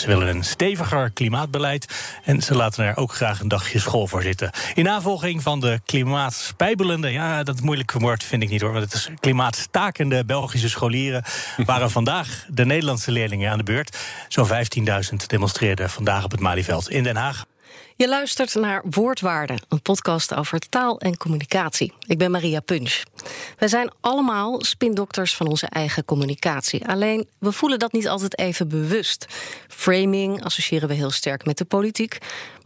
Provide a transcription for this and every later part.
Ze willen een steviger klimaatbeleid en ze laten er ook graag een dagje school voor zitten. In navolging van de klimaatspijbelende, ja, dat moeilijk woord vind ik niet hoor, want het is klimaatstakende Belgische scholieren waren vandaag de Nederlandse leerlingen aan de beurt. Zo'n 15.000 demonstreerden vandaag op het Malieveld in Den Haag. Je luistert naar Woordwaarde, een podcast over taal en communicatie. Ik ben Maria Punch. Wij zijn allemaal spindokters van onze eigen communicatie. Alleen we voelen dat niet altijd even bewust. Framing associëren we heel sterk met de politiek.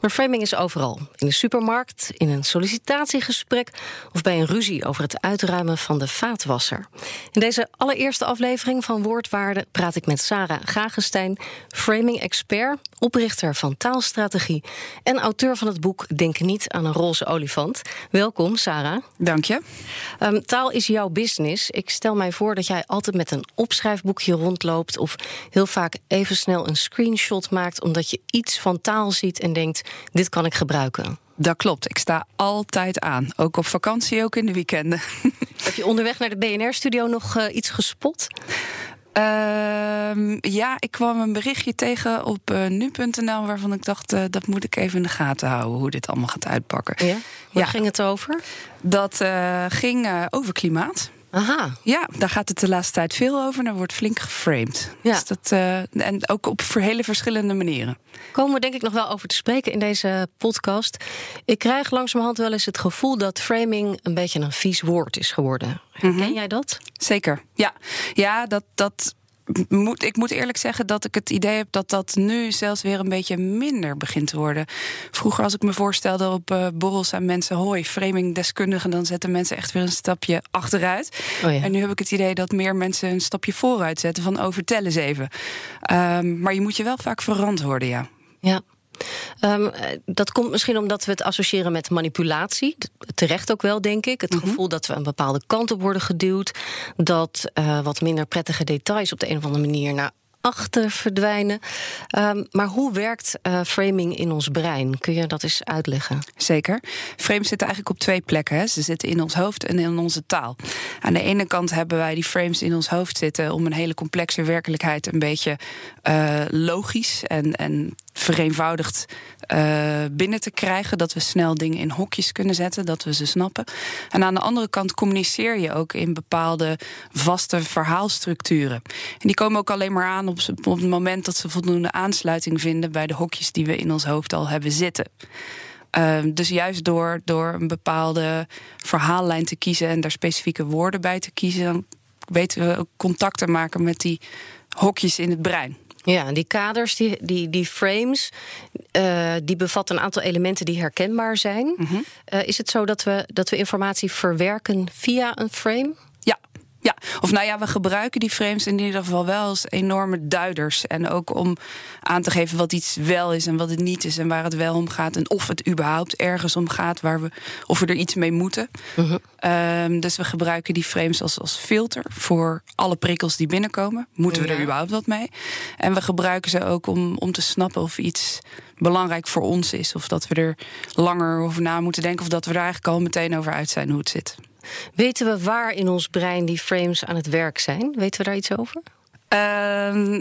Maar framing is overal. In de supermarkt, in een sollicitatiegesprek of bij een ruzie over het uitruimen van de vaatwasser. In deze allereerste aflevering van Woordwaarde praat ik met Sarah Gagestein, framing-expert, oprichter van taalstrategie en auteur van het boek Denk niet aan een roze olifant. Welkom, Sarah. Dank je. Um, taal is jouw business. Ik stel mij voor dat jij altijd met een opschrijfboekje rondloopt of heel vaak even snel een screenshot maakt omdat je iets van taal ziet en denkt: dit kan ik gebruiken. Dat klopt. Ik sta altijd aan. Ook op vakantie, ook in de weekenden. Heb je onderweg naar de BNR-studio nog uh, iets gespot? Uh, ja, ik kwam een berichtje tegen op uh, nu.nl waarvan ik dacht uh, dat moet ik even in de gaten houden hoe dit allemaal gaat uitpakken. Ja? Waar ja. ging het over? Dat uh, ging over klimaat. Aha. Ja, daar gaat het de laatste tijd veel over. En daar wordt flink geframed. Ja. Dus dat, uh, en ook op hele verschillende manieren. Komen we denk ik nog wel over te spreken in deze podcast. Ik krijg langzamerhand wel eens het gevoel dat framing een beetje een vies woord is geworden. Herken mm -hmm. jij dat? Zeker. Ja, ja dat, dat moet, ik moet eerlijk zeggen dat ik het idee heb dat dat nu zelfs weer een beetje minder begint te worden. Vroeger, als ik me voorstelde op uh, borrels aan mensen, hoi, framingdeskundigen, dan zetten mensen echt weer een stapje achteruit. Oh ja. En nu heb ik het idee dat meer mensen een stapje vooruit zetten van oh, vertel eens even. Um, maar je moet je wel vaak verantwoorden, ja. Ja. Um, dat komt misschien omdat we het associëren met manipulatie. Terecht ook wel, denk ik. Het mm -hmm. gevoel dat we een bepaalde kant op worden geduwd. Dat uh, wat minder prettige details op de een of andere manier naar achter verdwijnen. Um, maar hoe werkt uh, framing in ons brein? Kun je dat eens uitleggen? Zeker. Frames zitten eigenlijk op twee plekken. Hè. Ze zitten in ons hoofd en in onze taal. Aan de ene kant hebben wij die frames in ons hoofd zitten om een hele complexe werkelijkheid een beetje uh, logisch en, en vereenvoudigd uh, binnen te krijgen. Dat we snel dingen in hokjes kunnen zetten, dat we ze snappen. En aan de andere kant communiceer je ook in bepaalde vaste verhaalstructuren. En die komen ook alleen maar aan op, het moment dat ze voldoende aansluiting vinden bij de hokjes die we in ons hoofd al hebben zitten. Uh, dus juist door, door een bepaalde verhaallijn te kiezen en daar specifieke woorden bij te kiezen, weten we ook contact te maken met die hokjes in het brein. Ja, die kaders, die, die, die frames, uh, die bevatten een aantal elementen die herkenbaar zijn. Mm -hmm. uh, is het zo dat we, dat we informatie verwerken via een frame? Ja, of nou ja, we gebruiken die frames in ieder geval wel als enorme duiders. En ook om aan te geven wat iets wel is en wat het niet is. En waar het wel om gaat. En of het überhaupt ergens om gaat. Waar we, of we er iets mee moeten. Uh -huh. um, dus we gebruiken die frames als, als filter voor alle prikkels die binnenkomen. Moeten we ja. er überhaupt wat mee? En we gebruiken ze ook om, om te snappen of iets belangrijk voor ons is. Of dat we er langer over na moeten denken. Of dat we er eigenlijk al meteen over uit zijn hoe het zit. Weten we waar in ons brein die frames aan het werk zijn? Weten we daar iets over? Uh,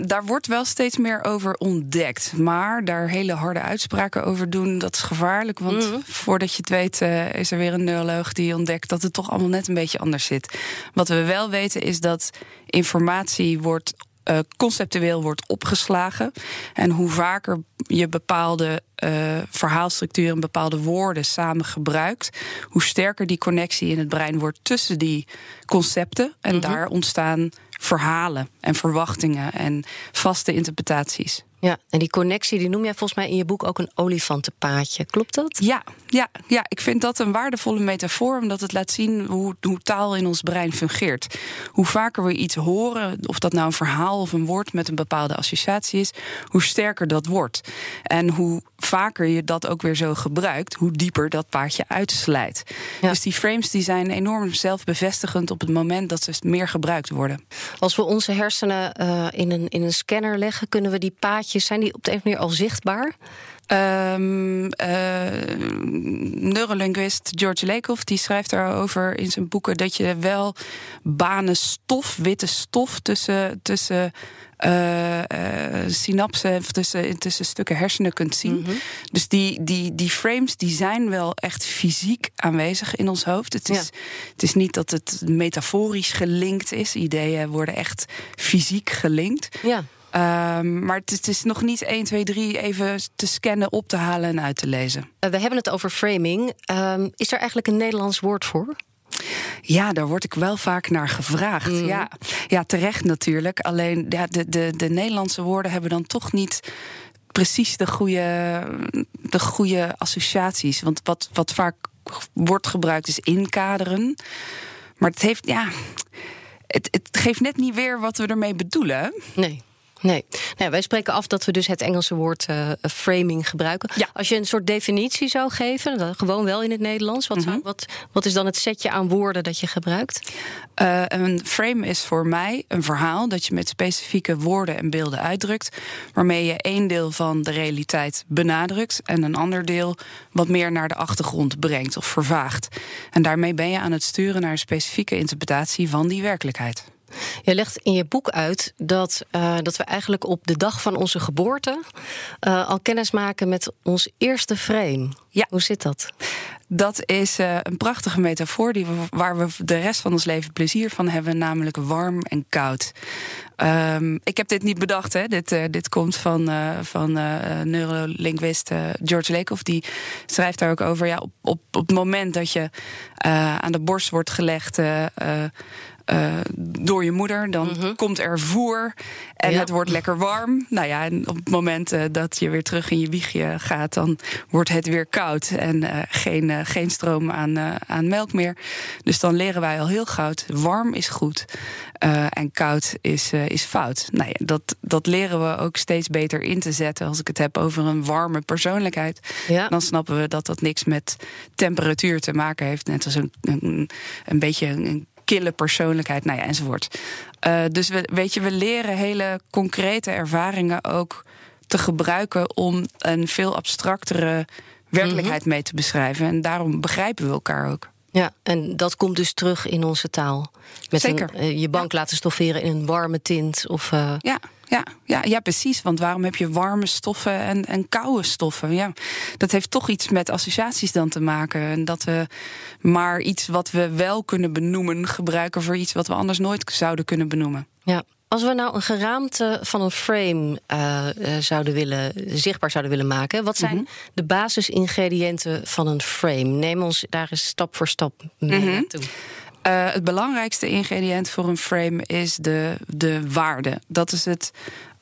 daar wordt wel steeds meer over ontdekt. Maar daar hele harde uitspraken over doen, dat is gevaarlijk. Want mm. voordat je het weet, uh, is er weer een neuroloog die ontdekt dat het toch allemaal net een beetje anders zit. Wat we wel weten is dat informatie wordt uh, conceptueel wordt opgeslagen. En hoe vaker je bepaalde uh, verhaalstructuren, bepaalde woorden samen gebruikt, hoe sterker die connectie in het brein wordt tussen die concepten. En mm -hmm. daar ontstaan verhalen en verwachtingen en vaste interpretaties. Ja, en die connectie die noem jij volgens mij in je boek ook een olifantenpaadje. Klopt dat? Ja, ja, ja, ik vind dat een waardevolle metafoor, omdat het laat zien hoe, hoe taal in ons brein fungeert. Hoe vaker we iets horen, of dat nou een verhaal of een woord met een bepaalde associatie is, hoe sterker dat wordt. En hoe vaker je dat ook weer zo gebruikt, hoe dieper dat paadje uitslijt. Dus die frames die zijn enorm zelfbevestigend op het moment dat ze meer gebruikt worden. Als we onze hersenen uh, in, een, in een scanner leggen, kunnen we die paadjes, zijn die op de een of andere manier al zichtbaar? Um, uh, neurolinguist George Lakoff die schrijft daarover in zijn boeken dat je wel banen stof, witte stof tussen, tussen uh, uh, synapsen, tussen, tussen stukken hersenen kunt zien. Mm -hmm. Dus die, die, die frames die zijn wel echt fysiek aanwezig in ons hoofd. Het is, ja. het is niet dat het metaforisch gelinkt is. Ideeën worden echt fysiek gelinkt. Ja. Um, maar het, het, is nog niet 1, 2, 3 even te scannen, op te halen en uit te lezen. Uh, we hebben het over framing. Um, is er eigenlijk een Nederlands woord voor? Ja, daar word ik wel vaak naar gevraagd. Mm. Ja. ja, terecht natuurlijk. Alleen ja, de, de, de Nederlandse woorden hebben dan toch niet precies de goede, de goede associaties. Want wat, wat vaak wordt gebruikt is inkaderen. Maar het heeft, ja, het, het geeft net niet weer wat we ermee bedoelen. Nee. Nee. Nou, wij spreken af dat we dus het Engelse woord uh, framing gebruiken. Ja. Als je een soort definitie zou geven, dan gewoon wel in het Nederlands, wat, mm -hmm. wat, wat is dan het setje aan woorden dat je gebruikt? Uh, een frame is voor mij een verhaal dat je met specifieke woorden en beelden uitdrukt, waarmee je één deel van de realiteit benadrukt en een ander deel wat meer naar de achtergrond brengt of vervaagt. En daarmee ben je aan het sturen naar een specifieke interpretatie van die werkelijkheid. Je legt in je boek uit dat, uh, dat we eigenlijk op de dag van onze geboorte uh, al kennis maken met ons eerste frame. Ja. Hoe zit dat? Dat is uh, een prachtige metafoor die we, waar we de rest van ons leven plezier van hebben, namelijk warm en koud. Um, ik heb dit niet bedacht, hè. Dit, uh, dit komt van, uh, van neurolinguist George Lakoff. Die schrijft daar ook over. Ja, op, op, op het moment dat je aan de borst wordt gelegd. Uh, door je moeder. Dan -hmm. komt er voer en ja. het wordt lekker warm. Nou ja, en op het moment uh, dat je weer terug in je wiegje gaat, dan wordt het weer koud en uh, geen, geen stroom aan, aan melk meer. Dus dan leren wij al heel goud: warm is goed en koud is, is fout. Nou ja, dat, dat leren we ook steeds beter in te zetten. Als ik het heb over een warme persoonlijkheid, ja. dan snappen we dat dat niks met temperatuur te maken heeft. Net als een, een, een beetje een kille persoonlijkheid, nou ja, enzovoort. Uh, dus we, weet je, we leren hele concrete ervaringen ook te gebruiken om een veel abstractere werkelijkheid mm -hmm. mee te beschrijven. En daarom begrijpen we elkaar ook. Ja, en dat komt dus terug in onze taal. Met Zeker. Een, uh, je bank ja. laten stofferen in een warme tint. Of, uh... Ja, ja, ja, ja, precies. Want waarom heb je warme stoffen en, en koude stoffen? Ja, dat heeft toch iets met associaties dan te maken. En dat we maar iets wat we wel kunnen benoemen gebruiken voor iets wat we anders nooit zouden kunnen benoemen. Ja. Als we nou een geraamte van een frame uh, uh, zouden willen, zichtbaar zouden willen maken, wat zijn mm -hmm. de basisingrediënten van een frame? Neem ons daar eens stap voor stap mee Mhm. naartoe. Uh, het belangrijkste ingrediënt voor een frame is de, de waarde. Dat is het,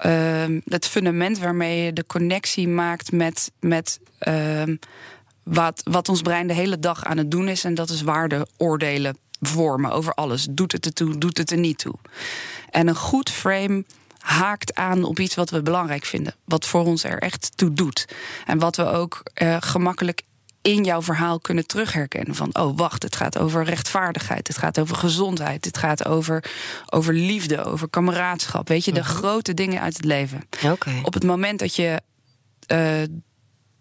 uh, het fundament waarmee je de connectie maakt met, met uh, wat, wat ons brein de hele dag aan het doen is. En dat is waardeoordelen vormen over alles. Doet het ertoe, doet het er niet toe. En een goed frame haakt aan op iets wat we belangrijk vinden. Wat voor ons er echt toe doet. En wat we ook uh, gemakkelijk in jouw verhaal kunnen terugherkennen. Van, oh wacht, het gaat over rechtvaardigheid. Het gaat over gezondheid. Het gaat over, over liefde, over kameraadschap. Weet je, de -hmm. grote dingen uit het leven. Okay. Op het moment dat je uh,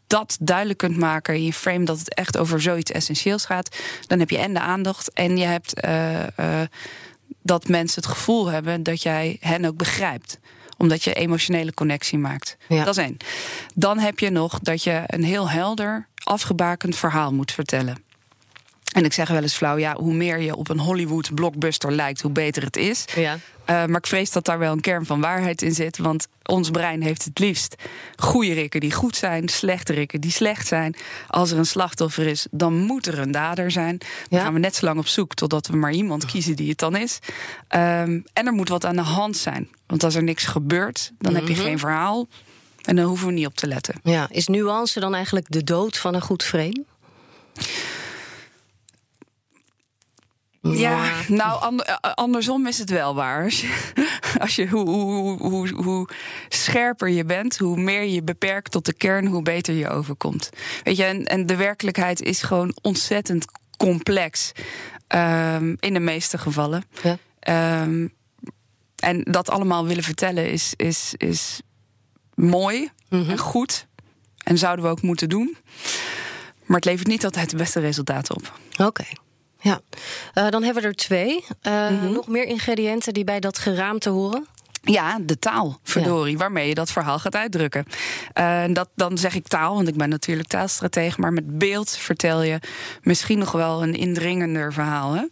dat duidelijk kunt maken in je frame... dat het echt over zoiets essentieels gaat... dan heb je en de aandacht en je hebt... Uh, uh, dat mensen het gevoel hebben dat jij hen ook begrijpt omdat je emotionele connectie maakt. Ja. Dat is één. Dan heb je nog dat je een heel helder, afgebakend verhaal moet vertellen. En ik zeg wel eens flauw, ja, hoe meer je op een Hollywood blockbuster lijkt, hoe beter het is. Ja. Uh, maar ik vrees dat daar wel een kern van waarheid in zit. Want ons brein heeft het liefst goede rikken die goed zijn, slechte rikken die slecht zijn. Als er een slachtoffer is, dan moet er een dader zijn. Dan ja. gaan we net zo lang op zoek totdat we maar iemand kiezen die het dan is. Um, en er moet wat aan de hand zijn. Want als er niks gebeurt, dan mm -hmm. heb je geen verhaal. En daar hoeven we niet op te letten. Ja, is nuance dan eigenlijk de dood van een goed frame? Ja, nou, eh, andersom is het wel waar. Als je, als je hoe, hoe, hoe, hoe, scherper je bent, hoe meer je beperkt tot de kern, hoe beter je overkomt. Weet je, en, en de werkelijkheid is gewoon ontzettend complex. Um, in de meeste gevallen. Ja. Um, en dat allemaal willen vertellen is, is, is mooi mhm. en goed. En zouden we ook moeten doen. Maar het levert niet altijd de beste resultaten op. Oké. Ja, uh, dan hebben we er twee. Uh, Nog meer ingrediënten die bij dat geraamte horen? Ja, de taal, verdorie, waarmee je dat verhaal gaat uitdrukken. Uh, dat, dan zeg ik taal, want ik ben natuurlijk taalstratege, maar met beeld vertel je misschien nog wel een indringender verhaal. Hè?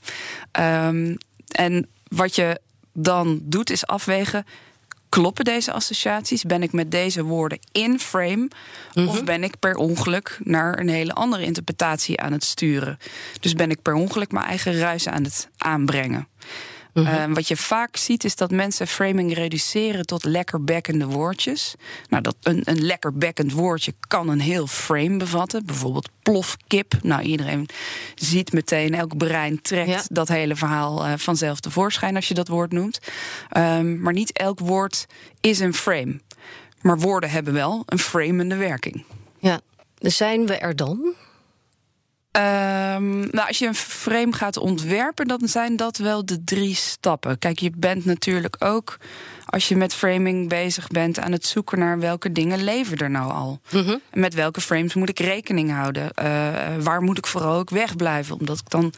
Um, en wat je dan doet, is afwegen. Kloppen deze associaties? Ben ik met deze woorden in frame? Of mhm. ben ik per ongeluk naar een hele andere interpretatie aan het sturen? Dus ben ik per ongeluk mijn eigen ruis aan het aanbrengen? Mhm. Ehm, wat je vaak ziet is dat mensen framing reduceren tot lekker bekkende woordjes. Nou, dat een, een lekker bekkend woordje kan een heel frame bevatten. Bijvoorbeeld plofkip. Nou, iedereen ziet meteen, elk brein trekt dat hele verhaal uh, vanzelf tevoorschijn als je dat woord noemt. Um, maar niet elk woord is een frame. Maar woorden hebben wel een framende werking. Ja, zijn we er dan? Um, nou, als je een frame gaat ontwerpen, dan zijn dat wel de drie stappen. Kijk, je bent natuurlijk ook, als je met framing bezig bent, aan het zoeken naar welke dingen leven er nou al. Mm Met welke frames moet ik rekening houden? Uh, waar moet ik vooral ook wegblijven? Omdat, ik dan,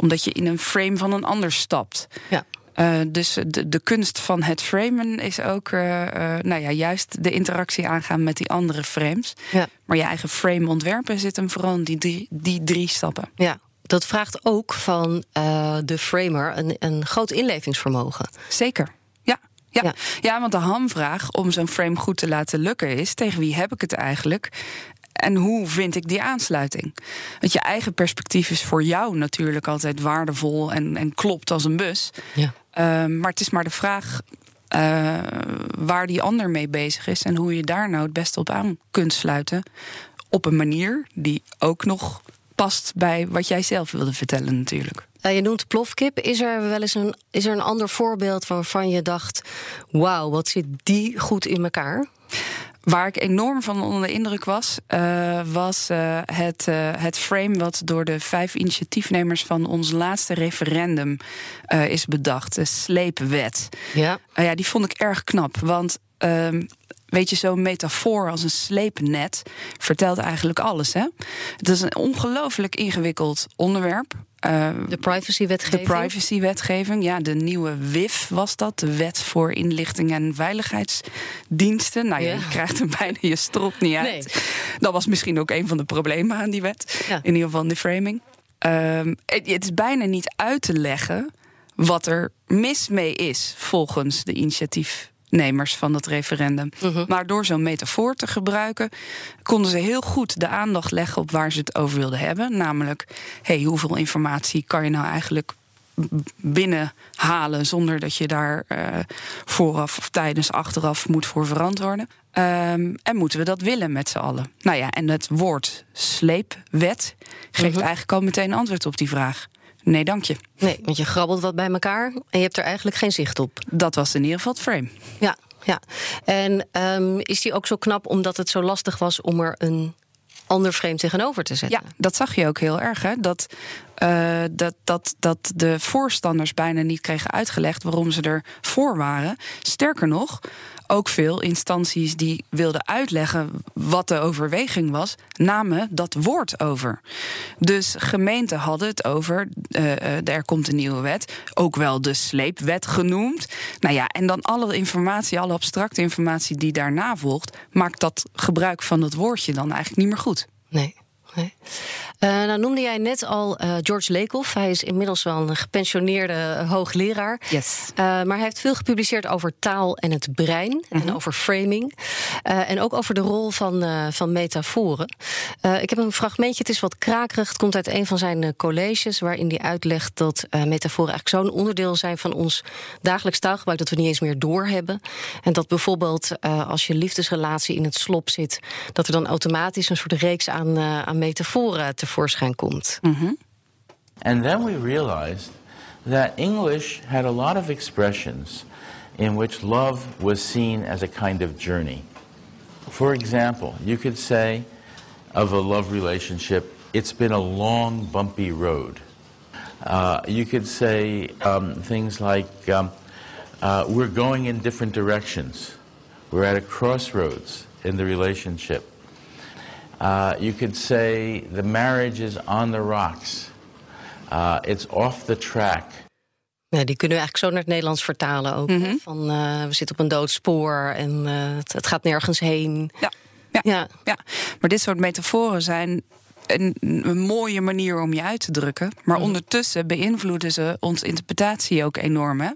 omdat je in een frame van een ander stapt. Ja. Uh, dus de, de kunst van het framen is ook uh, uh, nou ja, juist de interactie aangaan met die andere frames. Ja. Maar je eigen frame ontwerpen zit hem vooral in die, die, die drie stappen. Ja, dat vraagt ook van de framer een, een groot inlevingsvermogen. Zeker. Ja, ja. ja. want de hamvraag om zo'n frame goed te laten lukken is: tegen wie heb ik het eigenlijk? En hoe vind ik die aansluiting? Want je eigen perspectief is voor jou natuurlijk altijd waardevol en, en klopt als een bus. Ja. Ehm, maar het is maar de vraag uh, waar die ander mee bezig is en hoe je daar nou het beste op aan kunt sluiten. Op een manier die ook nog past bij wat jij zelf wilde vertellen, natuurlijk. Uh, je noemt plofkip. Is er wel eens een, is er een ander voorbeeld waarvan je dacht: wauw, wat zit die goed in elkaar? Waar ik enorm van onder de indruk was, uh, was uh, het, uh, het frame wat door de vijf initiatiefnemers van ons laatste referendum is bedacht. De sleepwet. Ja. ja, die vond ik erg knap. Want ehm, weet je, zo'n metafoor als een sleepnet vertelt eigenlijk alles. Hè? Het is een ongelooflijk ingewikkeld onderwerp. Uh, de privacywetgeving? De privacywetgeving, ja, de nieuwe WIF was dat. De Wet voor Inlichting en Veiligheidsdiensten. Nou, ja. je krijgt er bijna je strot niet uit. Dat was misschien ook een van de problemen aan die wet. In ieder geval in de framing. Um, het, het is bijna niet uit te leggen wat er mis mee is volgens de initiatief nemers van dat referendum. Mhm. Maar door zo'n metafoor te gebruiken, konden ze heel goed de aandacht leggen op waar ze het over wilden hebben. Namelijk, hey, hoeveel informatie kan je nou eigenlijk binnenhalen zonder dat je daar uh, vooraf of tijdens achteraf moet voor verantwoorden. Um, en moeten we dat willen met z'n allen? Nou ja, en het woord sleepwet geeft mhm. eigenlijk al meteen antwoord op die vraag. Nee, dank je. Nee, want je grabbelt wat bij elkaar en je hebt er eigenlijk geen zicht op. Dat was in ieder geval het frame. Ja, ja. En um, is die ook zo knap omdat het zo lastig was om er een ander frame tegenover te zetten? Ja, dat zag je ook heel erg. Hè? Dat, uh, dat, dat, dat de voorstanders bijna niet kregen uitgelegd waarom ze er voor waren. Sterker nog, ook veel instanties die wilden uitleggen wat de overweging was, namen dat woord over. Dus gemeenten hadden het over, uh, er komt een nieuwe wet, ook wel de sleepwet genoemd. Nou ja, en dan alle informatie, alle abstracte informatie die daarna volgt, maakt dat gebruik van dat woordje dan eigenlijk niet meer goed. Nee. Nee. Uh, nou noemde jij net al uh, George Lakoff. Hij is inmiddels wel een gepensioneerde hoogleraar. Yes. Uh, maar hij heeft veel gepubliceerd over taal en het brein. En mhm. over framing. en ook over de rol van, van metaforen. ik heb een fragmentje, het is wat krakerig. Het komt uit een van zijn colleges... waarin hij uitlegt dat metaforen eigenlijk zo'n onderdeel zijn... van ons dagelijks taalgebruik dat we niet eens meer doorhebben. En dat bijvoorbeeld als je liefdesrelatie in het slop zit... dat er dan automatisch een soort reeks aan, aan metaforen tevoorschijn komt. Mm -hmm. And then we realized that English had a lot of expressions in which love was seen as a kind of journey. For example, you could say of a love relationship, it's been a long, bumpy road. Uh, you could say um, things like, um, uh, we're going in different directions. We're at a crossroads in the relationship. Uh, you could say the marriage is on the rocks. Uh, it's off the track. Ja, die kunnen we eigenlijk zo naar het Nederlands vertalen ook. Mm -hmm. Van uh, we zitten op een doodspoor en het, het, gaat nergens heen. Ja. Ja, ja. ja, maar dit soort metaforen zijn een, een, mooie manier om je uit te drukken. Maar mm. ondertussen beïnvloeden ze onze interpretatie ook enorm. Hè?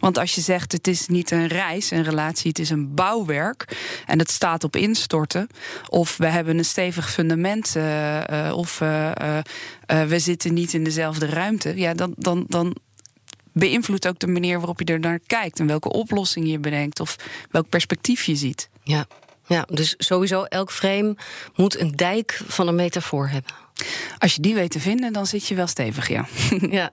Want als je zegt het is niet een reis, een relatie, het is een bouwwerk. En het staat op instorten. Of we hebben een stevig fundament. Uh, uh, of uh, we zitten niet in dezelfde ruimte. Ja, dan, dan, dan beïnvloedt ook de manier waarop je er naar kijkt. En welke oplossing je bedenkt. Of welk perspectief je ziet. Ja. Ja, dus sowieso elk frame moet een dijk van een metafoor hebben. Als je die weet te vinden, dan zit je wel stevig, ja. ja.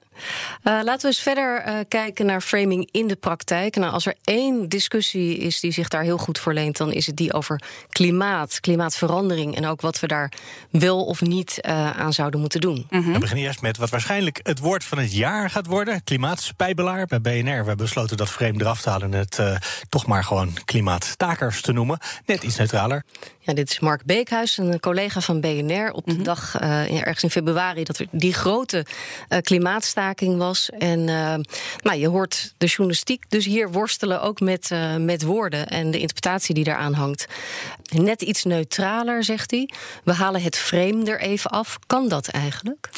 Uh, laten we eens verder uh, kijken naar framing in de praktijk. Nou, als er één discussie is die zich daar heel goed voor leent, dan is het die over klimaat, klimaatverandering en ook wat we daar wel of niet uh, aan zouden moeten doen. Mm -hmm. We beginnen eerst met wat waarschijnlijk het woord van het jaar gaat worden: klimaatspijbelaar. Bij BNR we hebben besloten dat frame eraf te halen en het toch maar gewoon klimaatstakers te noemen. Net iets neutraler. Ja, dit is Mark Beekhuis, een collega van BNR op de mm -hmm. dag ergens in februari dat er die grote klimaatstaking was. En uh, nou, je hoort de journalistiek dus hier worstelen ook met, met woorden en de interpretatie die daaraan hangt. Net iets neutraler, zegt hij. We halen het frame er even af. Kan dat eigenlijk?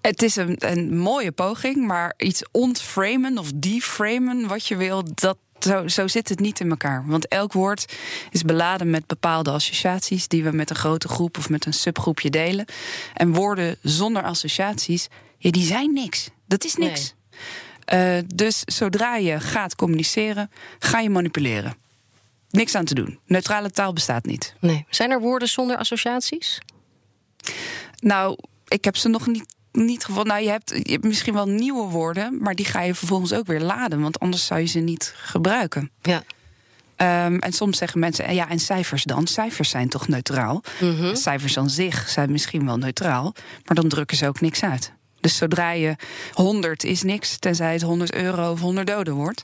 Het is een, een mooie poging, maar iets ontframen of deframen, wat je wil, dat, zo, zo, zit het niet in elkaar. Want elk woord is beladen met bepaalde associaties die we met een grote groep of met een subgroepje delen. En woorden zonder associaties, ja, die zijn niks. Dat is niks. Nee. Uh, dus zodra je gaat communiceren, ga je manipuleren. Niks aan te doen. Neutrale taal bestaat niet. Nee. Zijn er woorden zonder associaties? Nou, ik heb ze nog niet niet gevonden. Nou, je hebt, je hebt misschien wel nieuwe woorden, maar die ga je vervolgens ook weer laden, want anders zou je ze niet gebruiken. Ja. Um, en soms zeggen mensen, ja, en cijfers dan? Cijfers zijn toch neutraal? Mm -hmm. Cijfers aan zich zijn misschien wel neutraal, maar dan drukken ze ook niks uit. Dus zodra je 100 is niks, tenzij het 100 euro of 100 doden wordt.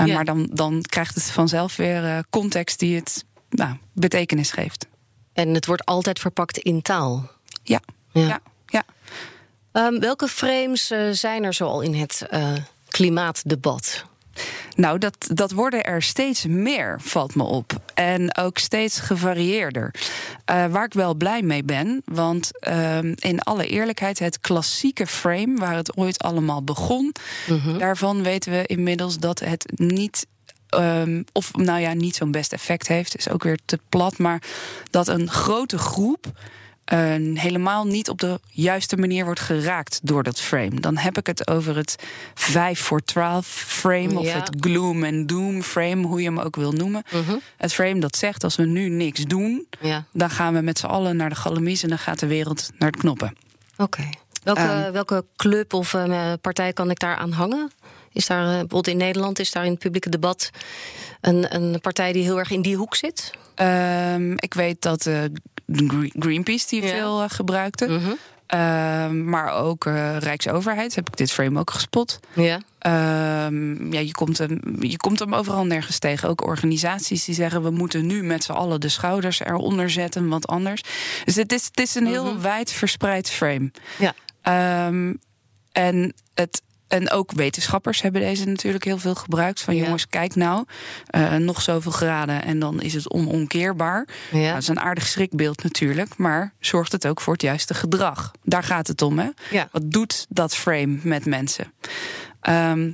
Uh, ja. Maar dan, dan krijgt het vanzelf weer uh, context die het nou, betekenis geeft. En het wordt altijd verpakt in taal. Ja, ja. ja, ja. Um, welke frames uh, zijn er zoal in het klimaatdebat? Nou, dat, dat worden er steeds meer, valt me op. En ook steeds gevarieerder. Uh, waar ik wel blij mee ben, want uh, in alle eerlijkheid, het klassieke frame waar het ooit allemaal begon, -hmm. daarvan weten we inmiddels dat het niet Um, of nou ja, niet zo'n best effect heeft, is ook weer te plat. Maar dat een grote groep uh, helemaal niet op de juiste manier wordt geraakt door dat frame. Dan heb ik het over het 5 voor 12 frame ja. of het gloom and doom frame, hoe je hem ook wil noemen. Mhm. Het frame dat zegt als we nu niks doen, ja. dan gaan we met z'n allen naar de galamies en dan gaat de wereld naar het knoppen. Oké. Okay. Welke, um, welke club of uh, partij kan ik daar aan hangen? Is daar uh, bijvoorbeeld in Nederland, is daar in het publieke debat een, een partij die heel erg in die hoek zit? Um, ik weet dat uh, Greenpeace die ja. veel uh, gebruikte. Mm -hmm. uh, maar ook uh, Rijksoverheid heb ik dit frame ook gespot. Ja. Ehm, ja, je, komt hem, je komt hem overal nergens tegen. Ook organisaties die zeggen we moeten nu met z'n allen de schouders eronder zetten, want anders. Dus het is, het is een heel mm -hmm. wijd verspreid frame. Ja. Um, en het en ook wetenschappers hebben deze natuurlijk heel veel gebruikt. Van Ja. jongens, kijk nou, eh, nog zoveel graden en dan is het onomkeerbaar. Ja. Nou, dat is een aardig schrikbeeld natuurlijk, maar zorgt het ook voor het juiste gedrag? Daar gaat het om, hè? Ja. Wat doet dat frame met mensen? Ehm,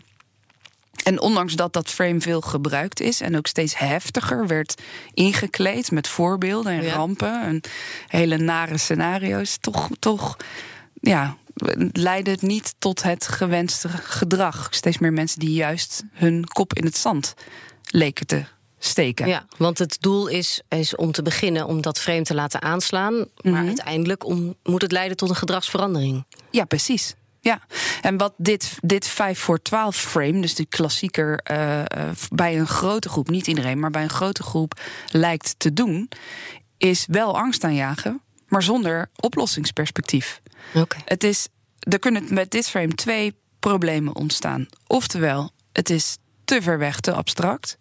en ondanks dat dat frame veel gebruikt is en ook steeds heftiger werd ingekleed met voorbeelden en rampen en hele nare scenario's, toch, toch ja, leidde het niet tot het gewenste gedrag. Steeds meer mensen die juist hun kop in het zand leken te steken. Ja, want het doel is, is om te beginnen om dat frame te laten aanslaan. Maar Mhm. uiteindelijk om, moet het leiden tot een gedragsverandering. Ja, precies. Ja, en wat dit, dit 5 voor 12 frame, dus die klassieker, eh, eh, bij een grote groep, niet iedereen, maar bij een grote groep lijkt te doen, is wel angst aanjagen, maar zonder oplossingsperspectief. Oké. Het is, er kunnen met dit frame twee problemen ontstaan. Oftewel, het is te ver weg, te abstract.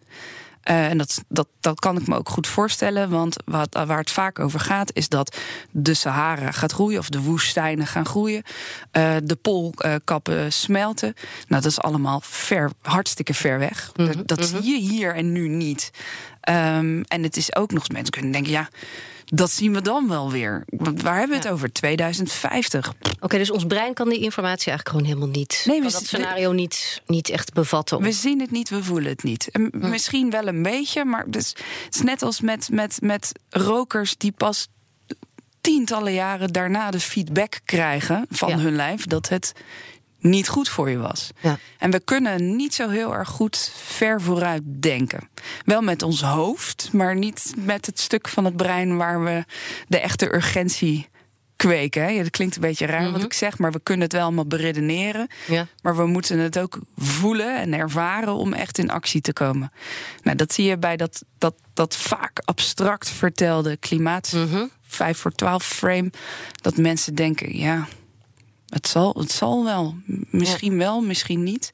Eh, en dat, dat, dat kan ik me ook goed voorstellen, want wat, waar het vaak over gaat, is dat de Sahara gaat groeien of de woestijnen gaan groeien, eh, de poolkappen smelten. Nou, dat is allemaal ver, hartstikke ver weg. Dat, dat zie je hier en nu niet. Ehm, en het is ook nog, mensen kunnen denken, ja, dat zien we dan wel weer. Want waar hebben we het over? 2050. Oké, dus ons brein kan die informatie eigenlijk gewoon helemaal niet. Nee, we dat scenario niet, niet echt bevatten. We zien het niet, we voelen het niet. En Misschien wel een beetje, maar dus, het is net als met, met, met rokers die pas tientallen jaren daarna de feedback krijgen van Ja. hun lijf dat het niet goed voor je was. Ja. En we kunnen niet zo heel erg goed ver vooruit denken. Wel met ons hoofd, maar niet met het stuk van het brein waar we de echte urgentie kweken. hè. Ja, dat klinkt een beetje raar wat ik zeg, maar we kunnen het wel allemaal beredeneren. Ja. Maar we moeten het ook voelen en ervaren om echt in actie te komen. Nou, dat zie je bij dat, dat, dat vaak abstract vertelde klimaat Mhm. 5 voor 12 frame. Dat mensen denken, ja, het zal, het zal wel. Misschien wel, misschien niet.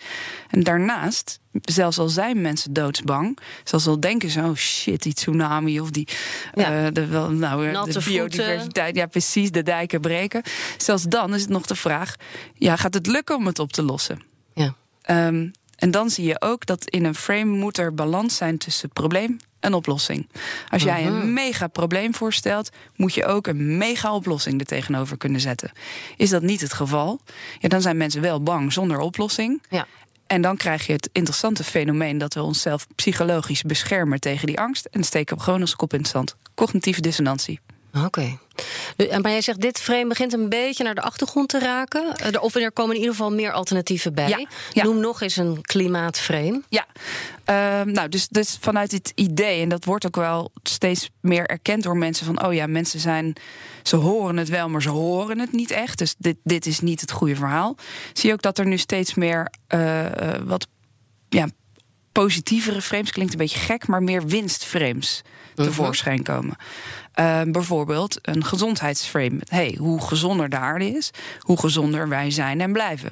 En daarnaast, zelfs al zijn mensen doodsbang, zelfs al denken ze, oh shit, die tsunami of die Ja. eh, de, wel, nou, eh, Natte de voeten. biodiversiteit, ja precies, de dijken breken. Zelfs dan is het nog de vraag, ja, gaat het lukken om het op te lossen? Ja. Ehm, en dan zie je ook dat in een frame moet er balans zijn tussen probleem en oplossing. Als jij Mhm. een mega probleem voorstelt, moet je ook een mega oplossing er tegenover kunnen zetten. Is dat niet het geval? Ja, dan zijn mensen wel bang zonder oplossing. Ja. En dan krijg je het interessante fenomeen dat we onszelf psychologisch beschermen tegen die angst. En steken we gewoon onze kop in het zand. Cognitieve dissonantie. Oké. Maar jij zegt, dit frame begint een beetje naar de achtergrond te raken. Eh, er- Of er komen in ieder geval meer alternatieven bij. Ja, ja. Noem nog eens een klimaatframe. Ja, Ehm, nou, dus, dus vanuit dit idee, en dat wordt ook wel steeds meer erkend door mensen: van oh ja, mensen zijn, ze horen het wel, maar ze horen het niet echt. Dus dit, dit is niet het goede verhaal. Zie je ook dat er nu steeds meer eh, eh, wat ja, positievere frames, klinkt een beetje gek, maar meer winstframes tevoorschijn komen. Ehm, bijvoorbeeld een gezondheidsframe. Hey, hoe gezonder de aarde is, hoe gezonder wij zijn en blijven.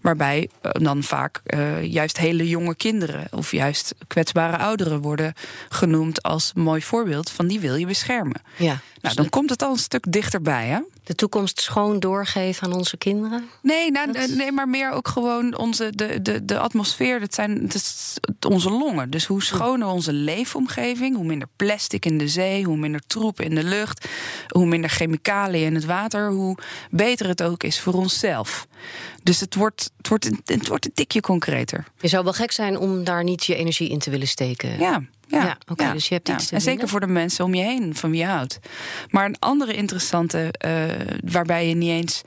Waarbij eh, dan vaak eh, juist hele jonge kinderen of juist kwetsbare ouderen worden genoemd als mooi voorbeeld van die wil je beschermen. Ja. Nou, dan komt het al een stuk dichterbij, hè? De toekomst schoon doorgeven aan onze kinderen. Nee, nou, nee, maar meer ook gewoon onze, de, de, de atmosfeer. Dat zijn dat is onze longen. Dus hoe schoner onze leefomgeving, hoe minder plastic in de zee, hoe minder troep in de lucht, hoe minder chemicaliën in het water, hoe beter het ook is voor onszelf. Dus het wordt, het wordt, een- het wordt een tikje concreter. Je zou wel gek zijn om daar niet je energie in te willen steken. Ja. Ja, Ja, oké, dus je hebt iets En zeker voor de mensen om je heen, van wie je houdt. Maar een andere interessante, eh, waarbij je niet eens.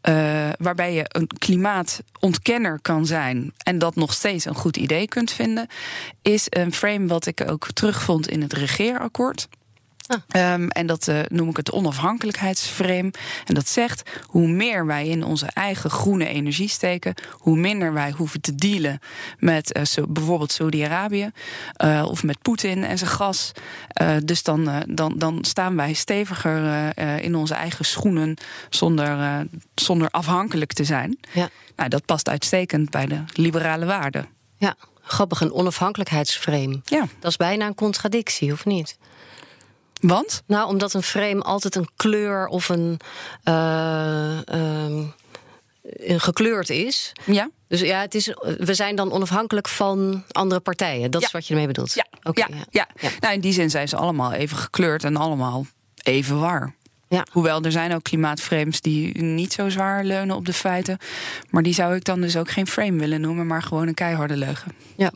eh, waarbij je een klimaatontkenner kan zijn en dat nog steeds een goed idee kunt vinden, is een frame wat ik ook terugvond in het regeerakkoord. Ah. Ehm, en dat eh, noem ik het onafhankelijkheidsframe. En dat zegt hoe meer wij in onze eigen groene energie steken, hoe minder wij hoeven te dealen met eh, bijvoorbeeld Saudi-Arabië eh, of met Poetin en zijn gas. Dus dan, dan, dan staan wij steviger in onze eigen schoenen zonder, zonder afhankelijk te zijn. Ja. Nou, dat past uitstekend bij de liberale waarden. Ja, grappig, een onafhankelijkheidsframe. Ja, Dat is bijna een contradictie, of niet? Want Nou, omdat een frame altijd een kleur of een. eh, ehm, eh, gekleurd is. Ja. Dus ja, het is, we zijn dan onafhankelijk van andere partijen. Dat is wat je ermee bedoelt. Ja, Oké, ja, ja. Nou, in die zin zijn ze allemaal even gekleurd en allemaal even waar. Ja. Hoewel er zijn ook klimaatframes die niet zo zwaar leunen op de feiten. Maar die zou ik dan dus ook geen frame willen noemen, maar gewoon een keiharde leugen. Ja.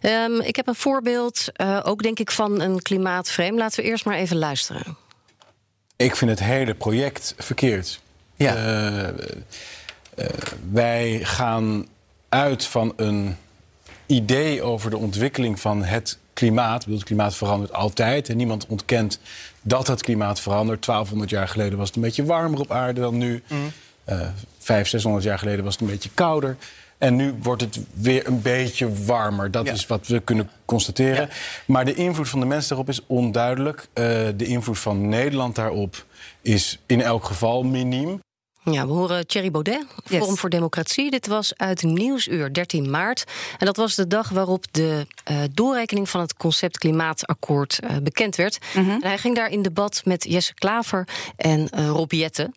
Ehm, ik heb een voorbeeld, eh, ook denk ik van een klimaatframe. Laten we eerst maar even luisteren. Ik vind het hele project verkeerd. Ja. Eh, eh, wij gaan uit van een idee over de ontwikkeling van het klimaat. Ik bedoel, het klimaat verandert altijd. En niemand ontkent dat het klimaat verandert. 1200 jaar geleden was het een beetje warmer op aarde dan nu. Mm. Uh, 500, 600 jaar geleden was het een beetje kouder. En nu wordt het weer een beetje warmer. Dat is wat we kunnen constateren. Maar de invloed van de mens daarop is onduidelijk. Uh, de invloed van Nederland daarop is in elk geval miniem. Ja, we horen Thierry Baudet, Forum yes. voor Democratie. Dit was uit Nieuwsuur, 13 maart. En dat was de dag waarop de uh, doorrekening van het concept Klimaatakkoord uh, bekend werd. Mm -hmm. en hij ging daar in debat met Jesse Klaver en uh, Rob Jetten.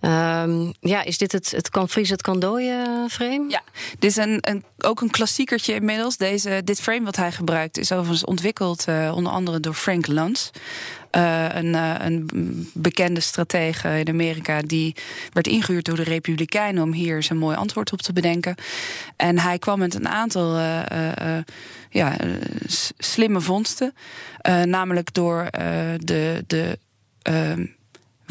Um, ja, is dit het, het kan het kan dooien frame? Ja, dit is een, een, ook een klassiekertje inmiddels. Deze, dit frame wat hij gebruikt is overigens ontwikkeld onder andere door Frank Luntz. Uh, een, uh, een, bekende stratege in Amerika die werd ingehuurd door de Republikeinen om hier zijn mooi antwoord op te bedenken. En hij kwam met een aantal uh, ja, slimme vondsten, namelijk door de. de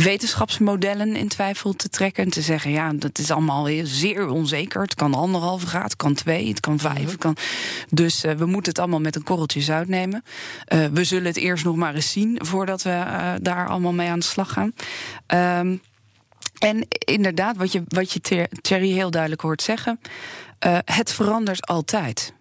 wetenschapsmodellen in twijfel te trekken. En te zeggen, ja, dat is allemaal zeer onzeker. Het kan anderhalve graad, het kan twee, het kan vijf. Het kan... Dus uh, we moeten het allemaal met een korreltje zout nemen. Uh, we zullen het eerst nog maar eens zien voordat we uh, daar allemaal mee aan de slag gaan. Um, en inderdaad, wat je, wat je Thierry heel duidelijk hoort zeggen... het verandert altijd.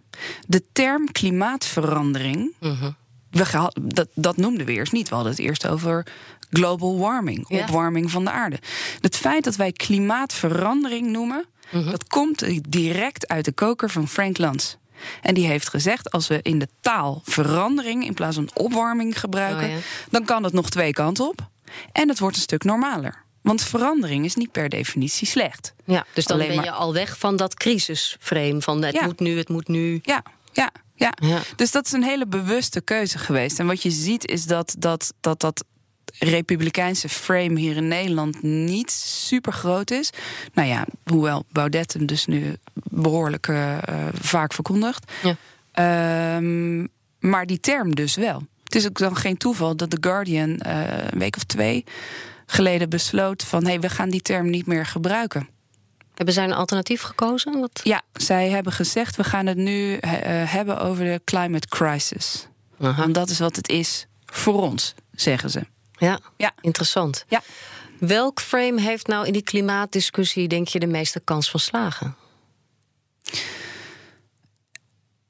De term klimaatverandering... -huh. We, dat, dat noemden we eerst niet. We hadden het eerst over global warming, ja. opwarming van de aarde. Het feit dat wij klimaatverandering noemen, -hmm. dat komt direct uit de koker van Frank Luntz. En die heeft gezegd: als we in de taal verandering in plaats van opwarming gebruiken, oh, ja. dan kan het nog twee kanten op. En het wordt een stuk normaler. Want verandering is niet per definitie slecht. Ja, dus dan Alleen ben je maar... al weg van dat crisisframe van het ja. moet nu, het moet nu. Ja, ja. Ja. ja, dus dat is een hele bewuste keuze geweest. En wat je ziet is dat dat, dat, dat republikeinse frame hier in Nederland niet super groot is. Nou ja, hoewel Baudet hem dus nu behoorlijk uh, vaak verkondigt. Ja. Um, maar die term dus wel. Het is ook dan geen toeval dat The Guardian uh, een week of twee geleden besloot van hé, hey, we gaan die term niet meer gebruiken. Hebben zij een alternatief gekozen? Wat? Ja, zij hebben gezegd we gaan het nu uh, hebben over de climate crisis. Aha. Want dat is wat het is voor ons, zeggen ze. Ja, ja. interessant. Ja. Welk frame heeft nou in die klimaatdiscussie, denk je, de meeste kans van slagen?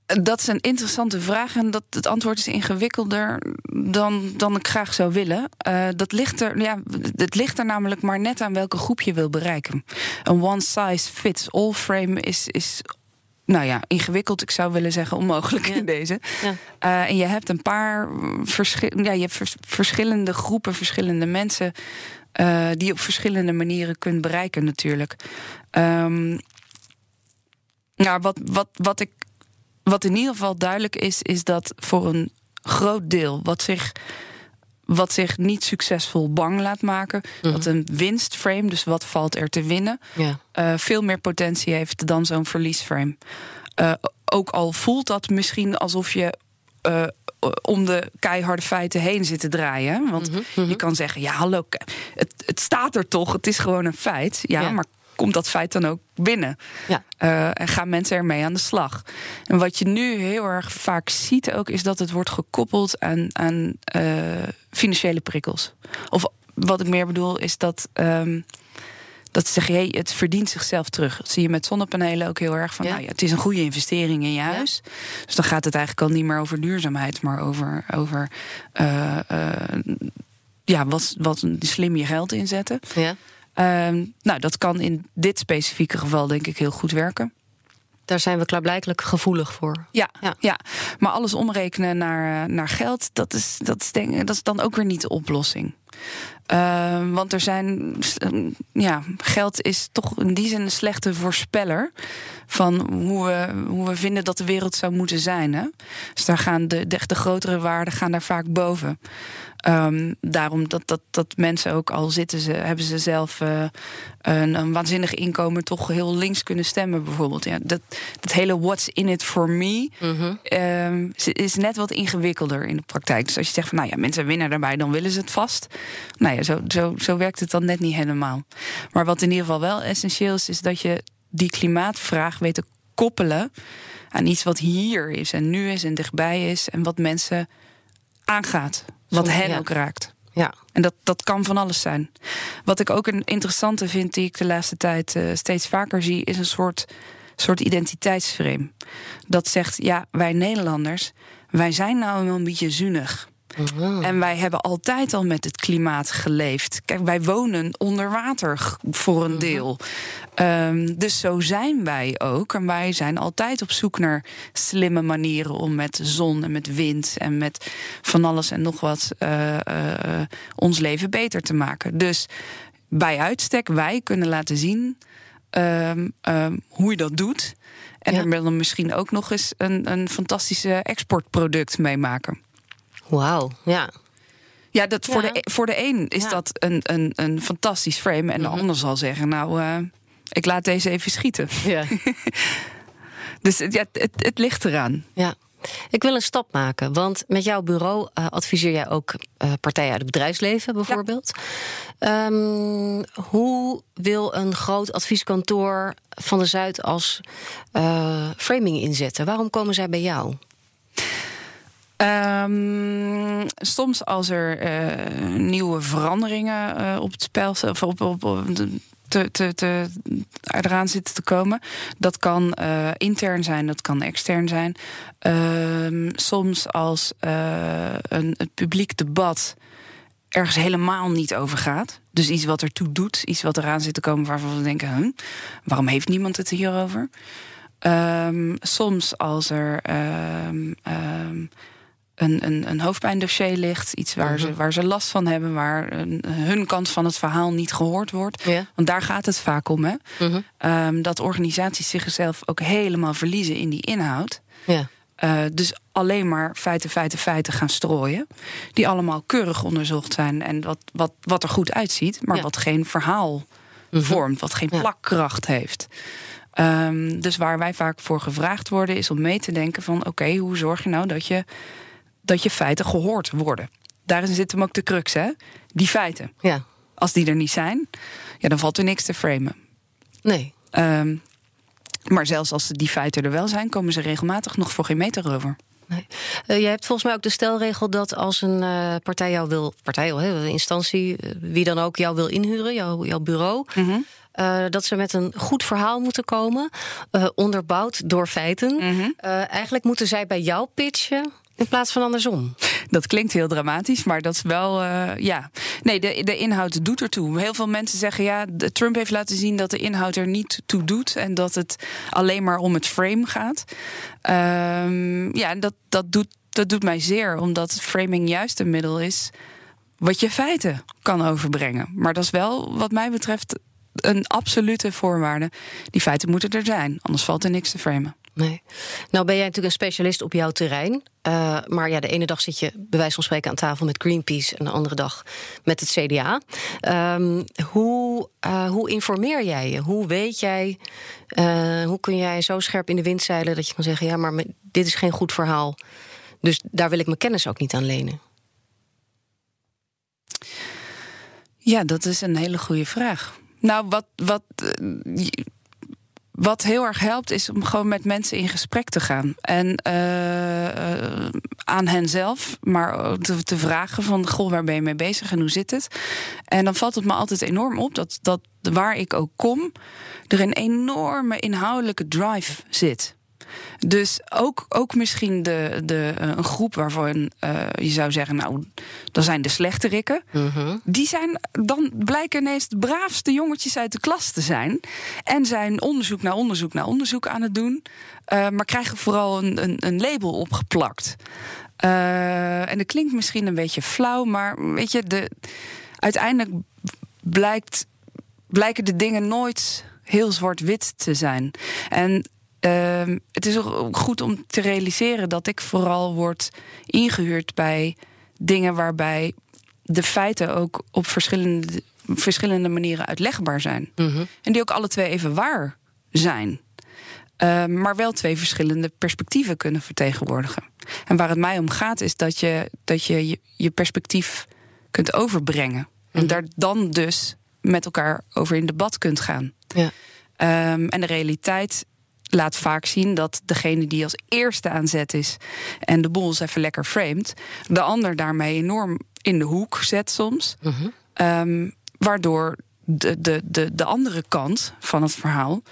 Dat is een interessante vraag en dat, het antwoord is ingewikkelder dan, dan ik graag zou willen. Uh, dat ligt er, ja, het ligt er namelijk maar net aan welke groep je wil bereiken. Een one size fits all frame is, is nou ja, ingewikkeld. Ik zou willen zeggen onmogelijk ja. in deze. Ja. Uh, en je hebt een paar ja, je hebt vers verschillende groepen, verschillende mensen uh, die je op verschillende manieren kunt bereiken, natuurlijk. Um, nou, wat, wat, wat, ik, wat in ieder geval duidelijk is, is dat voor een groot deel wat zich wat zich niet succesvol bang laat maken. Mm. Dat een winstframe, dus wat valt er te winnen, ja. uh, veel meer potentie heeft dan zo'n verliesframe. Uh, ook al voelt dat misschien alsof je. Uh, om de keiharde feiten heen zit te draaien. Want mm -hmm. je kan zeggen: ja, hallo, het, het staat er toch, het is gewoon een feit. Ja, ja. maar komt dat feit dan ook binnen? Ja. Uh, en gaan mensen ermee aan de slag? En wat je nu heel erg vaak ziet ook, is dat het wordt gekoppeld aan, aan uh, financiële prikkels. Of wat ik meer bedoel, is dat. Um, dat zeg je, hey, het verdient zichzelf terug. Dat zie je met zonnepanelen ook heel erg van. Ja. Nou ja, het is een goede investering in je huis. Ja. Dus dan gaat het eigenlijk al niet meer over duurzaamheid, maar over, over uh, ja, wat, wat slim je geld inzetten. Ja. Um, nou, dat kan in dit specifieke geval denk ik heel goed werken. Daar zijn we klaarblijkelijk gevoelig voor. Ja, ja. ja. maar alles omrekenen naar, naar geld, dat is, dat, is denk, dat is dan ook weer niet de oplossing. Uh, want er zijn. Ja, geld is toch in die zin een slechte voorspeller. van hoe we, hoe we vinden dat de wereld zou moeten zijn. Hè? Dus daar gaan de, de, de grotere waarden gaan daar vaak boven. Um, daarom dat, dat, dat mensen ook al zitten ze, hebben ze zelf uh, een, een, waanzinnig inkomen, toch heel links kunnen stemmen, bijvoorbeeld. Ja, dat, dat hele what's in it for me mm -hmm. um, is net wat ingewikkelder in de praktijk. Dus als je zegt van nou ja, mensen winnen daarbij, dan willen ze het vast. Nou ja, zo, zo, zo werkt het dan net niet helemaal. Maar wat in ieder geval wel essentieel is, is dat je die klimaatvraag weet te koppelen aan iets wat hier is en nu is en dichtbij is en wat mensen aangaat. Wat hen ja. ook raakt. Ja. En dat, dat kan van alles zijn. Wat ik ook een interessante vind, die ik de laatste tijd uh, steeds vaker zie, is een soort, soort identiteitsframe. Dat zegt, ja, wij Nederlanders, wij zijn nou een beetje zuinig. En wij hebben altijd al met het klimaat geleefd. Kijk, wij wonen onder water voor een deel. Um, dus zo zijn wij ook. En wij zijn altijd op zoek naar slimme manieren om met zon en met wind en met van alles en nog wat uh, uh, ons leven beter te maken. Dus bij uitstek, wij kunnen laten zien um, um, hoe je dat doet. En ja. er dan misschien ook nog eens een, een fantastische exportproduct mee maken. Wauw, ja. Ja, dat voor, De, voor de een is ja. dat een, een, een fantastisch frame. En de mm-hmm. ander zal zeggen, nou, uh, ik laat deze even schieten. Ja. dus ja, het, het ligt eraan. Ja. Ik wil een stap maken, want met jouw bureau uh, adviseer jij ook uh, partijen uit het bedrijfsleven bijvoorbeeld. Ja. Um, hoe wil een groot advieskantoor van de Zuid als uh, framing inzetten? Waarom komen zij bij jou? Um, soms als er uh, nieuwe veranderingen uh, op het spel of op, op, te, te, te, eraan zitten te komen. Dat kan uh, intern zijn, dat kan extern zijn. Um, soms als een, het publiek debat ergens helemaal niet over gaat. Dus iets wat ertoe doet, iets wat eraan zit te komen waarvan we denken: waarom heeft niemand het hierover? Um, soms als er een, een, een hoofdpijndossier ligt. Iets waar, mm -hmm. ze, waar ze last van hebben, waar een, hun kant van het verhaal niet gehoord wordt. Want daar gaat het vaak om. Hè? Mm -hmm. um, dat organisaties zichzelf ook helemaal verliezen in die inhoud. Ja. Uh, dus alleen maar feiten, feiten, feiten gaan strooien. Die allemaal keurig onderzocht zijn en wat, wat, wat er goed uitziet, maar ja. wat geen verhaal mm -hmm. vormt, wat geen plakkracht heeft. Um, dus waar wij vaak voor gevraagd worden, is om mee te denken van oké, okay, hoe zorg je nou dat je dat je feiten gehoord worden. Daarin zit hem ook de crux, hè? Die feiten. Ja. Als die er niet zijn, ja, dan valt er niks te framen. Nee. Um, maar zelfs als die feiten er wel zijn, komen ze regelmatig nog voor geen meter over. Nee. Uh, je hebt volgens mij ook de stelregel dat als een uh, partij jou wil, partij, een instantie, uh, wie dan ook jou wil inhuren, jou, jouw bureau. Uh, dat ze met een goed verhaal moeten komen, uh, onderbouwd door feiten. Uh, eigenlijk moeten zij bij jou pitchen in plaats van andersom. Dat klinkt heel dramatisch, maar dat is wel. Uh, ja. Nee, de, de inhoud doet ertoe. Heel veel mensen zeggen ja, Trump heeft laten zien dat de inhoud er niet toe doet. En dat het alleen maar om het frame gaat. Um, ja, dat, dat, doet, dat doet mij zeer, omdat framing juist een middel is. wat je feiten kan overbrengen. Maar dat is wel, wat mij betreft, een absolute voorwaarde. Die feiten moeten er zijn, anders valt er niks te framen. Nee. Nou ben jij natuurlijk een specialist op jouw terrein. Uh, maar ja, de ene dag zit je bij wijze van spreken aan tafel met Greenpeace... en de andere dag met het CDA. Um, hoe, uh, hoe informeer jij je? Hoe weet jij... Uh, hoe kun jij zo scherp in de wind zeilen dat je kan zeggen... ja, maar dit is geen goed verhaal. Dus daar wil ik mijn kennis ook niet aan lenen. Ja, dat is een hele goede vraag. Nou, wat... wat wat heel erg helpt, is om gewoon met mensen in gesprek te gaan. En uh, aan hen zelf, maar te, te, vragen van... goh, waar ben je mee bezig en hoe zit het? En dan valt het me altijd enorm op dat, dat waar ik ook kom... er een enorme inhoudelijke drive zit. Dus ook, ook misschien de, de, een groep waarvan uh, je zou zeggen, nou, dat zijn de slechterikken. Mm -hmm. Die zijn dan blijken ineens de braafste jongetjes uit de klas te zijn. En zijn onderzoek naar onderzoek naar onderzoek aan het doen. Uh, maar krijgen vooral een, een, een label opgeplakt. Uh, en dat klinkt misschien een beetje flauw, maar weet je, de uiteindelijk blijkt, blijken de dingen nooit heel zwart-wit te zijn. En ehm, het is ook goed om te realiseren dat ik vooral word ingehuurd bij dingen waarbij de feiten ook op verschillende, verschillende manieren uitlegbaar zijn. Mhm. En die ook alle twee even waar zijn. Ehm, maar wel twee verschillende perspectieven kunnen vertegenwoordigen. En waar het mij om gaat, is dat je dat je, je, je perspectief kunt overbrengen. En daar dan dus met elkaar over in debat kunt gaan. Ja. Ehm, en de realiteit laat vaak zien dat degene die als eerste aan zet is en de boel eens even lekker framed, de ander daarmee enorm in de hoek zet soms. Mhm. Ehm, waardoor de, de, de, de andere kant van het verhaal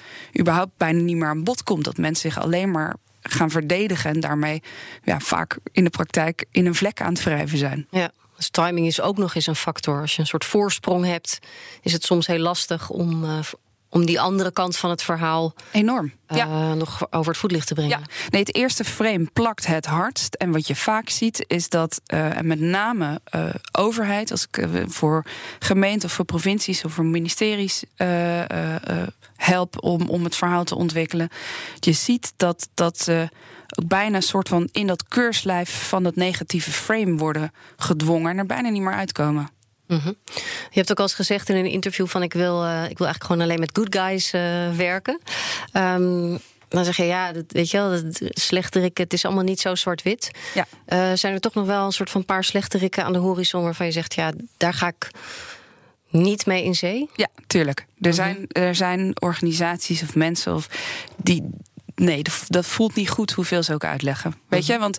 überhaupt bijna niet meer aan bod komt. Dat mensen zich alleen maar gaan verdedigen en daarmee ja, vaak in de praktijk in een vlek aan het wrijven zijn. Ja. Dus timing is ook nog eens een factor. Als je een soort voorsprong hebt, is het soms heel lastig om, eh, om die andere kant van het verhaal Enorm. eh, ja. nog over het voetlicht te brengen. Ja, nee, het eerste frame plakt het hardst. En wat je vaak ziet is dat, en met name eh, overheid, als ik voor gemeenten of voor provincies of voor ministeries help om, om het verhaal te ontwikkelen, je ziet dat, dat ze ook bijna een soort van in dat keurslijf van dat negatieve frame worden gedwongen en er bijna niet meer uitkomen. Mhm. Je hebt ook al eens gezegd in een interview van ik wil, eh, ik wil eigenlijk gewoon alleen met good guys eh, werken. Ehm, dan zeg je ja, dat, weet je wel, dat slechterik, het is allemaal niet zo zwart-wit. Ja. Eh, zijn er toch nog wel een soort van paar slechterikken aan de horizon waarvan je zegt ja, daar ga ik niet mee in zee? Ja, tuurlijk. Er, zijn, er zijn organisaties of mensen of die. Nee, dat- dat voelt niet goed hoeveel ze ook uitleggen. Weet je, want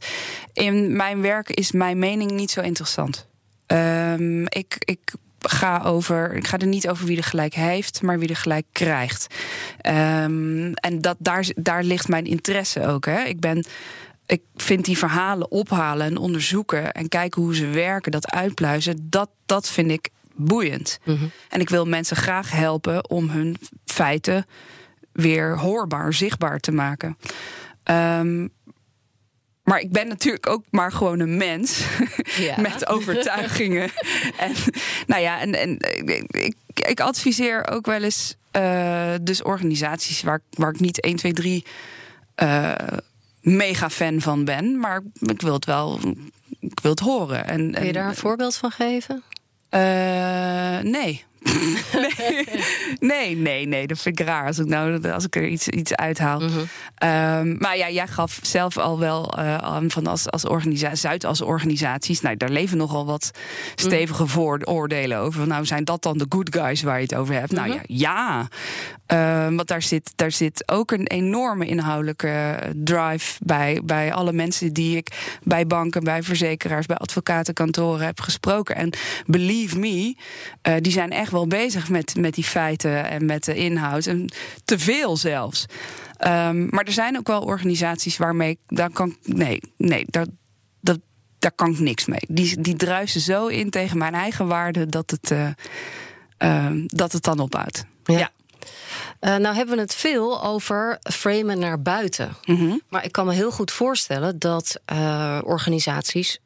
in mijn werk is mijn mening niet zo interessant. Ehm, ik, ik ga over. Ik ga er niet over wie er gelijk heeft, maar wie er gelijk krijgt. Ehm, en dat, daar, daar ligt mijn interesse ook. Hè. Ik ben. Ik vind die verhalen ophalen en onderzoeken en kijken hoe ze werken, dat uitpluizen, dat, dat vind ik boeiend. En ik wil mensen graag helpen om hun feiten weer hoorbaar, zichtbaar te maken. Ehm, maar ik ben natuurlijk ook maar gewoon een mens Ja. met overtuigingen. en nou ja, en, en ik, ik, ik adviseer ook wel eens eh, dus organisaties waar, ik- waar ik niet 1, 2, 3 eh, mega fan van ben, maar ik wil het wel. Ik wil het horen. En, Kun je daar een voorbeeld van geven? eh, nee. nee. nee, nee, nee, dat vind ik raar als ik, nou, als ik er iets, iets uithaal. Ehm, maar ja, jij gaf zelf al wel eh, aan van als, als organisatie, Zuidas-organisaties. Nou, daar leven nogal wat stevige vooroordelen over. Van, Nou, zijn dat dan de good guys waar je het over hebt? Nou ja, ja. Ehm, want daar zit, daar zit ook een enorme inhoudelijke drive bij, bij alle mensen die ik bij banken, bij verzekeraars, bij advocatenkantoren heb gesproken. En believe me, eh, die zijn echt wel bezig met, met die feiten en met de inhoud. En te veel zelfs. Ehm, maar er zijn ook wel organisaties waarmee ik- daar kan nee, nee, daar, dat, daar kan ik niks mee. Die, die druisen zo in tegen mijn eigen waarden dat het, eh, ehm, dat het dan ophoudt. Ja. Eh, nou hebben we het veel over framen naar buiten. Mhm. Maar ik kan me heel goed voorstellen dat eh, organisaties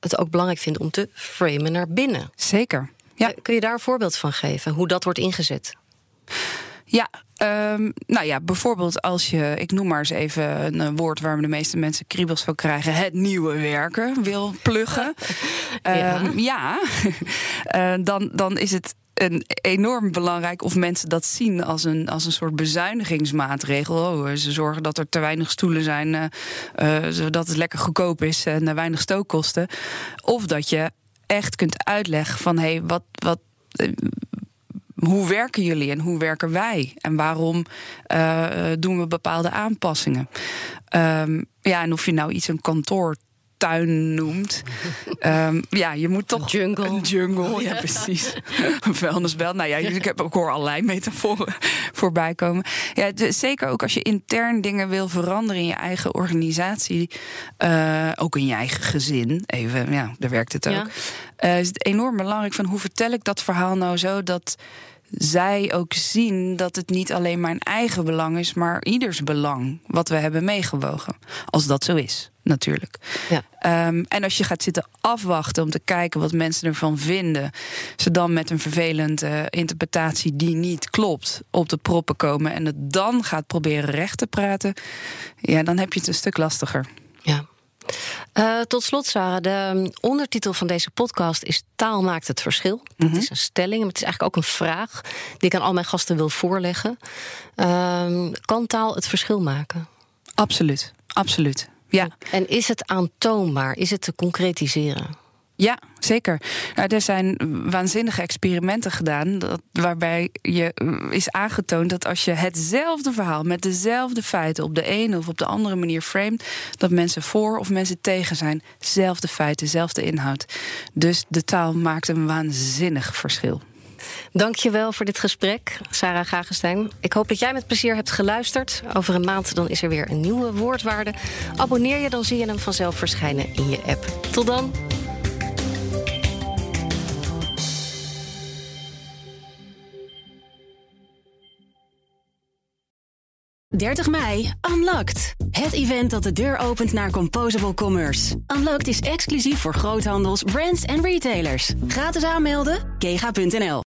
het ook belangrijk vinden om te framen naar binnen. Zeker. Ja. Eh, Kun je daar een voorbeeld van geven, hoe dat wordt ingezet? Ja, ehm, nou ja, bijvoorbeeld als je, ik noem maar eens even een eh, woord waar de meeste mensen kriebels van krijgen, het nieuwe werken wil pluggen. Ja. Ehm, ja, Eh, dan, dan is het een enorm belangrijk of mensen dat zien als een, als een soort bezuinigingsmaatregel. Oh, ze zorgen dat er te weinig stoelen zijn, eh, zodat het lekker goedkoop is en weinig stookkosten. Of dat je echt kunt uitleggen van hé, hey, wat, wat, eh, hoe werken jullie en hoe werken wij? En waarom eh, doen we bepaalde aanpassingen? Ehm, ja, en of je nou iets een kantoortuin noemt. Ehm, ja, je moet toch. Een jungle. Een jungle, ja, precies. een vuilnisbel. Nou ja, ik heb ook hoor allerlei metaforen voorbij komen. Ja, dus zeker ook als je intern dingen wil veranderen in je eigen organisatie. eh, ook in je eigen gezin. Even, ja, daar werkt het ook. Ja. Eh, is het enorm belangrijk van hoe vertel ik dat verhaal nou zo dat zij ook zien dat het niet alleen mijn eigen belang is, maar ieders belang wat we hebben meegewogen. Als dat zo is, natuurlijk. Ja. Ehm, en als je gaat zitten afwachten om te kijken wat mensen ervan vinden, ze dan met een vervelende interpretatie die niet klopt op de proppen komen en het dan gaat proberen recht te praten, ja, dan heb je het een stuk lastiger. Ja. Uh, tot slot, Sarah, de um, ondertitel van deze podcast is Taal maakt het verschil. Dat mhm. is een stelling, maar het is eigenlijk ook een vraag die ik aan al mijn gasten wil voorleggen. Uh, kan taal het verschil maken? Absoluut, absoluut. Ja. En is het aantoonbaar? Is het te concretiseren? Ja, zeker. Nou, er zijn waanzinnige experimenten gedaan. Dat, waarbij je mm, is aangetoond dat als je hetzelfde verhaal met dezelfde feiten op de ene of op de andere manier framet, dat mensen voor of mensen tegen zijn. Zelfde feiten, dezelfde inhoud. Dus de taal maakt een waanzinnig verschil. Dankjewel voor dit gesprek, Sarah Gagestein. Ik hoop dat jij met plezier hebt geluisterd. Over een maand dan is er weer een nieuwe woordwaarde. Abonneer je, dan zie je hem vanzelf verschijnen in je app. Tot dan. 30 mei, Unlocked. Het event dat de deur opent naar Composable Commerce. Unlocked is exclusief voor groothandels, brands en retailers. Gratis aanmelden, kega.nl.